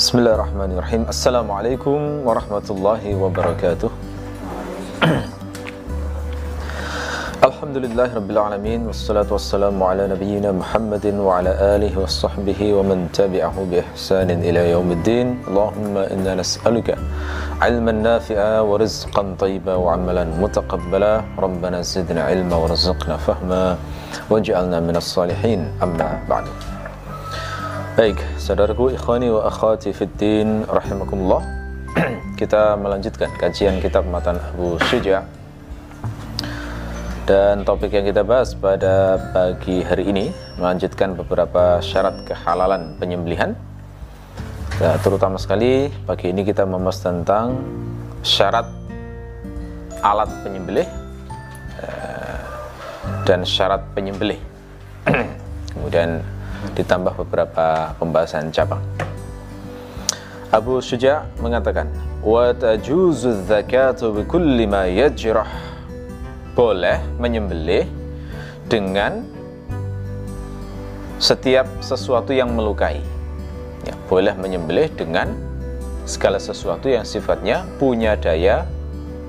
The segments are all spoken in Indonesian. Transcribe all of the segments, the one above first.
بسم الله الرحمن الرحيم السلام عليكم ورحمة الله وبركاته الحمد لله رب العالمين والصلاة والسلام على نبينا محمد وعلى آله وصحبه ومن تبعه بإحسان إلى يوم الدين اللهم إنا نسألك علما نافعا ورزقا طيبا وعملا متقبلا ربنا زدنا علما ورزقنا فهما واجعلنا من الصالحين أما بعد Baik, saudaraku ikhwani wa akhwati fiddin rahimakumullah. Kita melanjutkan kajian kitab Matan Abu Syuja. Dan topik yang kita bahas pada pagi hari ini melanjutkan beberapa syarat kehalalan penyembelihan. Ya, terutama sekali pagi ini kita membahas tentang syarat alat penyembelih eh, dan syarat penyembelih. Kemudian ditambah beberapa pembahasan cabang. Abu Syuja mengatakan, "Wa tajuzu zakatu bi kulli ma yajrah." Boleh menyembelih dengan setiap sesuatu yang melukai. Ya, boleh menyembelih dengan segala sesuatu yang sifatnya punya daya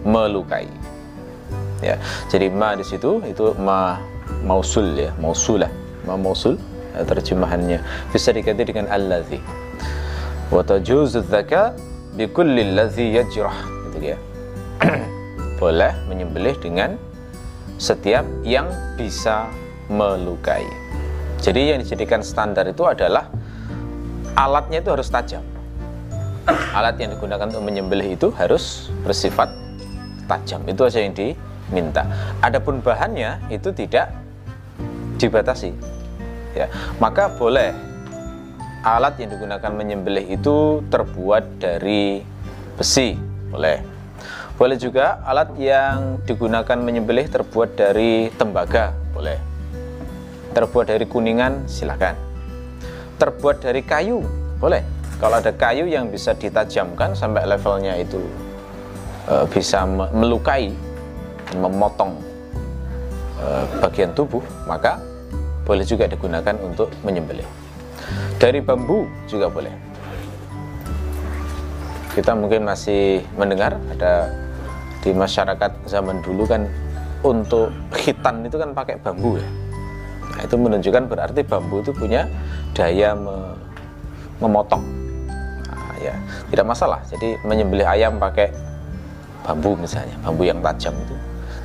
melukai. Ya, jadi ma di situ itu ma mausul ya, mausulah, ma mausul terjemahannya. Bisa diganti dengan allazi. Wa tajuzu dzaka bi kulli allazi yajrah. Gitu ya. Boleh menyembelih dengan setiap yang bisa melukai. Jadi yang dijadikan standar itu adalah alatnya itu harus tajam. Alat yang digunakan untuk menyembelih itu harus bersifat tajam. Itu aja yang diminta. Adapun bahannya itu tidak dibatasi ya maka boleh alat yang digunakan menyembelih itu terbuat dari besi boleh. Boleh juga alat yang digunakan menyembelih terbuat dari tembaga boleh. Terbuat dari kuningan silakan. Terbuat dari kayu boleh. Kalau ada kayu yang bisa ditajamkan sampai levelnya itu e, bisa melukai memotong e, bagian tubuh maka boleh juga digunakan untuk menyembelih. Dari bambu juga boleh. Kita mungkin masih mendengar ada di masyarakat zaman dulu kan untuk khitan itu kan pakai bambu ya. Nah, itu menunjukkan berarti bambu itu punya daya me memotong. Nah, ya, tidak masalah. Jadi menyembelih ayam pakai bambu misalnya, bambu yang tajam itu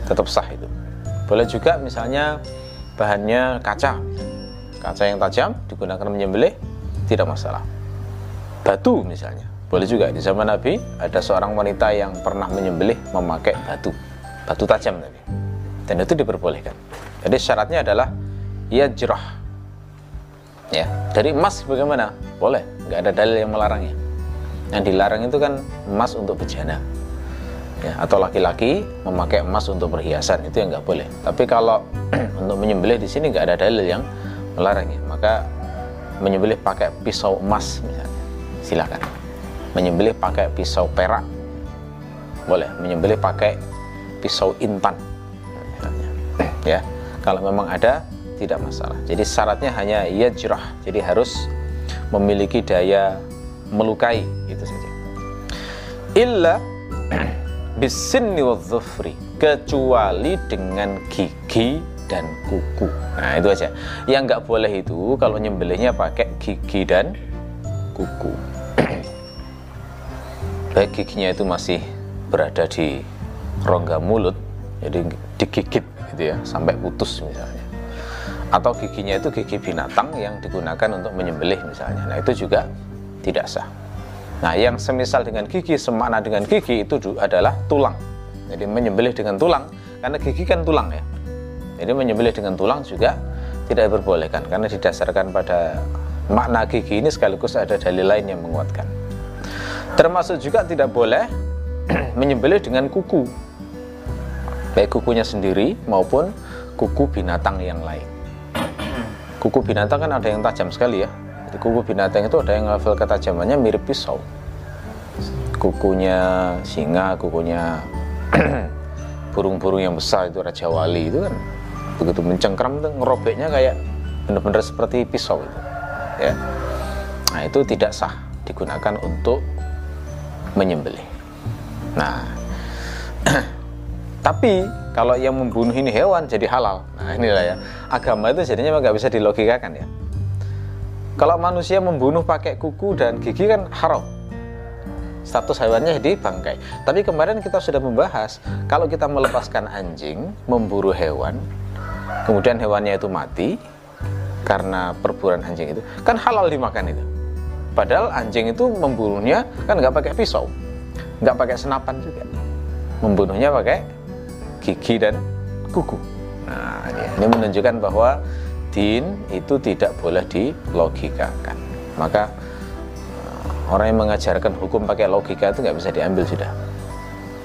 tetap sah itu. Boleh juga misalnya bahannya kaca. Kaca yang tajam digunakan menyembelih tidak masalah. Batu misalnya. Boleh juga. Di zaman Nabi ada seorang wanita yang pernah menyembelih memakai batu. Batu tajam tadi. Dan itu diperbolehkan. Jadi syaratnya adalah ia jerah. Ya. Dari emas bagaimana? Boleh. Nggak ada dalil yang melarangnya. Yang dilarang itu kan emas untuk bejana ya, atau laki-laki memakai emas untuk perhiasan itu yang nggak boleh. Tapi kalau untuk menyembelih di sini nggak ada dalil yang melarangnya, maka menyembelih pakai pisau emas misalnya, silakan. Menyembelih pakai pisau perak, boleh. Menyembelih pakai pisau intan, ya. Kalau memang ada tidak masalah. Jadi syaratnya hanya yajrah, jadi harus memiliki daya melukai itu saja. Illa bisinni wadzufri kecuali dengan gigi dan kuku. Nah, itu aja. Yang nggak boleh itu kalau nyembelihnya pakai gigi dan kuku. Baik giginya itu masih berada di rongga mulut, jadi digigit gitu ya, sampai putus misalnya. Atau giginya itu gigi binatang yang digunakan untuk menyembelih misalnya. Nah, itu juga tidak sah. Nah, yang semisal dengan gigi, semakna dengan gigi itu adalah tulang. Jadi menyembelih dengan tulang, karena gigi kan tulang ya. Jadi menyembelih dengan tulang juga tidak diperbolehkan karena didasarkan pada makna gigi ini sekaligus ada dalil lain yang menguatkan. Termasuk juga tidak boleh menyembelih dengan kuku. Baik kukunya sendiri maupun kuku binatang yang lain. Kuku binatang kan ada yang tajam sekali ya, kuku binatang itu ada yang level ketajamannya mirip pisau. Kukunya singa, kukunya burung-burung yang besar itu raja wali itu kan begitu mencengkram itu ngerobeknya kayak benar-benar seperti pisau itu. Ya. Nah, itu tidak sah. digunakan untuk menyembelih. Nah, tapi kalau yang membunuh ini hewan jadi halal. Nah inilah ya agama itu jadinya nggak bisa dilogikakan ya. Kalau manusia membunuh pakai kuku dan gigi kan haram. Status hewannya jadi bangkai. Tapi kemarin kita sudah membahas kalau kita melepaskan anjing memburu hewan, kemudian hewannya itu mati karena perburuan anjing itu, kan halal dimakan itu. Padahal anjing itu membunuhnya kan nggak pakai pisau, nggak pakai senapan juga, membunuhnya pakai gigi dan kuku. Nah, ini menunjukkan bahwa din itu tidak boleh dilogikakan. Maka eh, orang yang mengajarkan hukum pakai logika itu nggak bisa diambil sudah.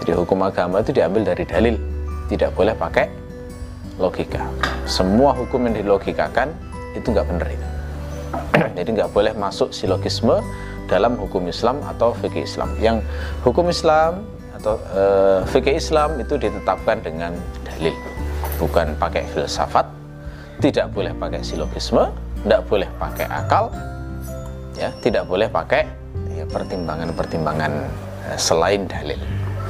Jadi hukum agama itu diambil dari dalil, tidak boleh pakai logika. Semua hukum yang dilogikakan itu nggak benar itu. Jadi nggak boleh masuk silogisme dalam hukum Islam atau fikih Islam. Yang hukum Islam atau e, fikih Islam itu ditetapkan dengan dalil, bukan pakai filsafat, tidak boleh pakai silogisme, tidak boleh pakai akal, ya, tidak boleh pakai ya, pertimbangan-pertimbangan ya, selain dalil,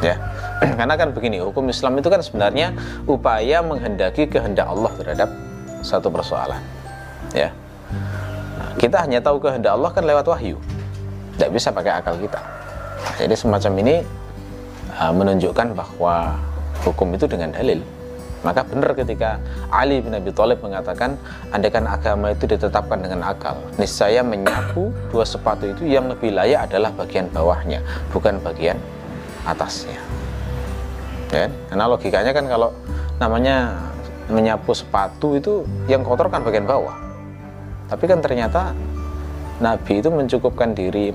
ya. Karena kan begini, hukum Islam itu kan sebenarnya upaya menghendaki kehendak Allah terhadap satu persoalan, ya. Nah, kita hanya tahu kehendak Allah kan lewat wahyu, tidak bisa pakai akal kita. Jadi semacam ini uh, menunjukkan bahwa hukum itu dengan dalil. Maka benar ketika Ali bin Abi Thalib mengatakan, andaikan agama itu ditetapkan dengan akal, niscaya menyapu dua sepatu itu yang lebih layak adalah bagian bawahnya, bukan bagian atasnya. Ya, karena logikanya kan kalau namanya menyapu sepatu itu yang kotor kan bagian bawah. Tapi kan ternyata Nabi itu mencukupkan diri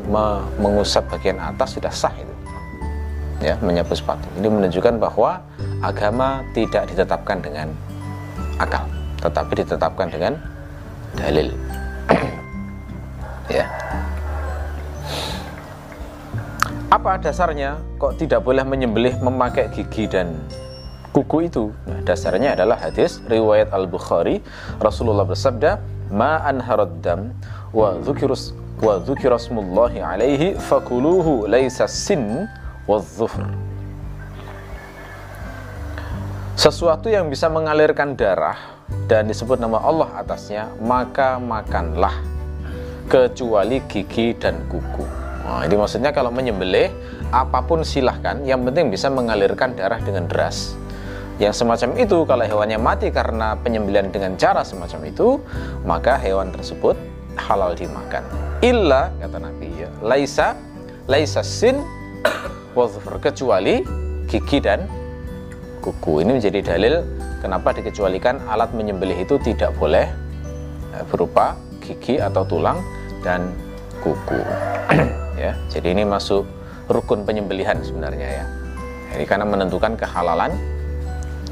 mengusap bagian atas sudah sah itu ya menyapu sepatu. Ini menunjukkan bahwa agama tidak ditetapkan dengan akal, tetapi ditetapkan dengan dalil. ya. Apa dasarnya kok tidak boleh menyembelih memakai gigi dan kuku itu? Nah, dasarnya adalah hadis riwayat Al-Bukhari Rasulullah bersabda, "Ma anharad dam wa dzukirus wa dzukirasmullahi alaihi fakuluhu laisa sin wadzufr sesuatu yang bisa mengalirkan darah dan disebut nama Allah atasnya maka makanlah kecuali gigi dan kuku. Nah, ini maksudnya kalau menyembelih apa pun silahkan yang penting bisa mengalirkan darah dengan deras. Yang semacam itu kalau hewannya mati karena penyembelihan dengan cara semacam itu maka hewan tersebut halal dimakan. Illa kata Nabi ya laisa laisa sin wadhufur kecuali gigi dan kuku. Ini menjadi dalil kenapa dikecualikan alat menyembelih itu tidak boleh eh, berupa gigi atau tulang dan kuku. ya, jadi ini masuk rukun penyembelihan sebenarnya ya. Jadi karena menentukan kehalalan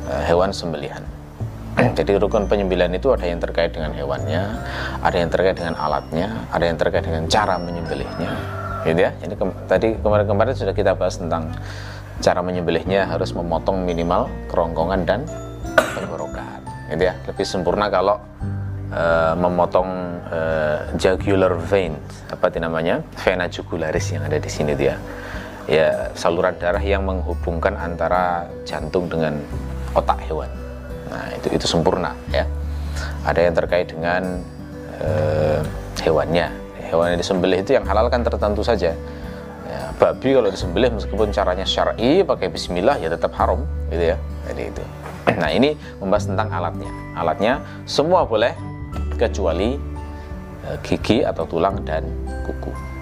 uh, hewan sembelihan. Jadi rukun penyembelihan itu ada yang terkait dengan hewannya, ada yang terkait dengan alatnya, ada yang terkait dengan cara menyembelihnya gitu ya. Jadi ke tadi kemarin-kemarin sudah kita bahas tentang cara menyembelihnya harus memotong minimal kerongkongan dan tenggorokan. Gitu ya. Lebih sempurna kalau uh, memotong uh, jugular vein. Apa itu namanya? Vena jugularis yang ada di sini dia ya. Saluran darah yang menghubungkan antara jantung dengan otak hewan. Nah itu itu sempurna ya. Ada yang terkait dengan uh, hewannya hewan yang disembelih itu yang halal kan tertentu saja. Ya, babi kalau disembelih meskipun caranya syar'i pakai bismillah ya tetap haram gitu ya. Jadi itu. Nah ini membahas tentang alatnya. Alatnya semua boleh kecuali e, gigi atau tulang dan kuku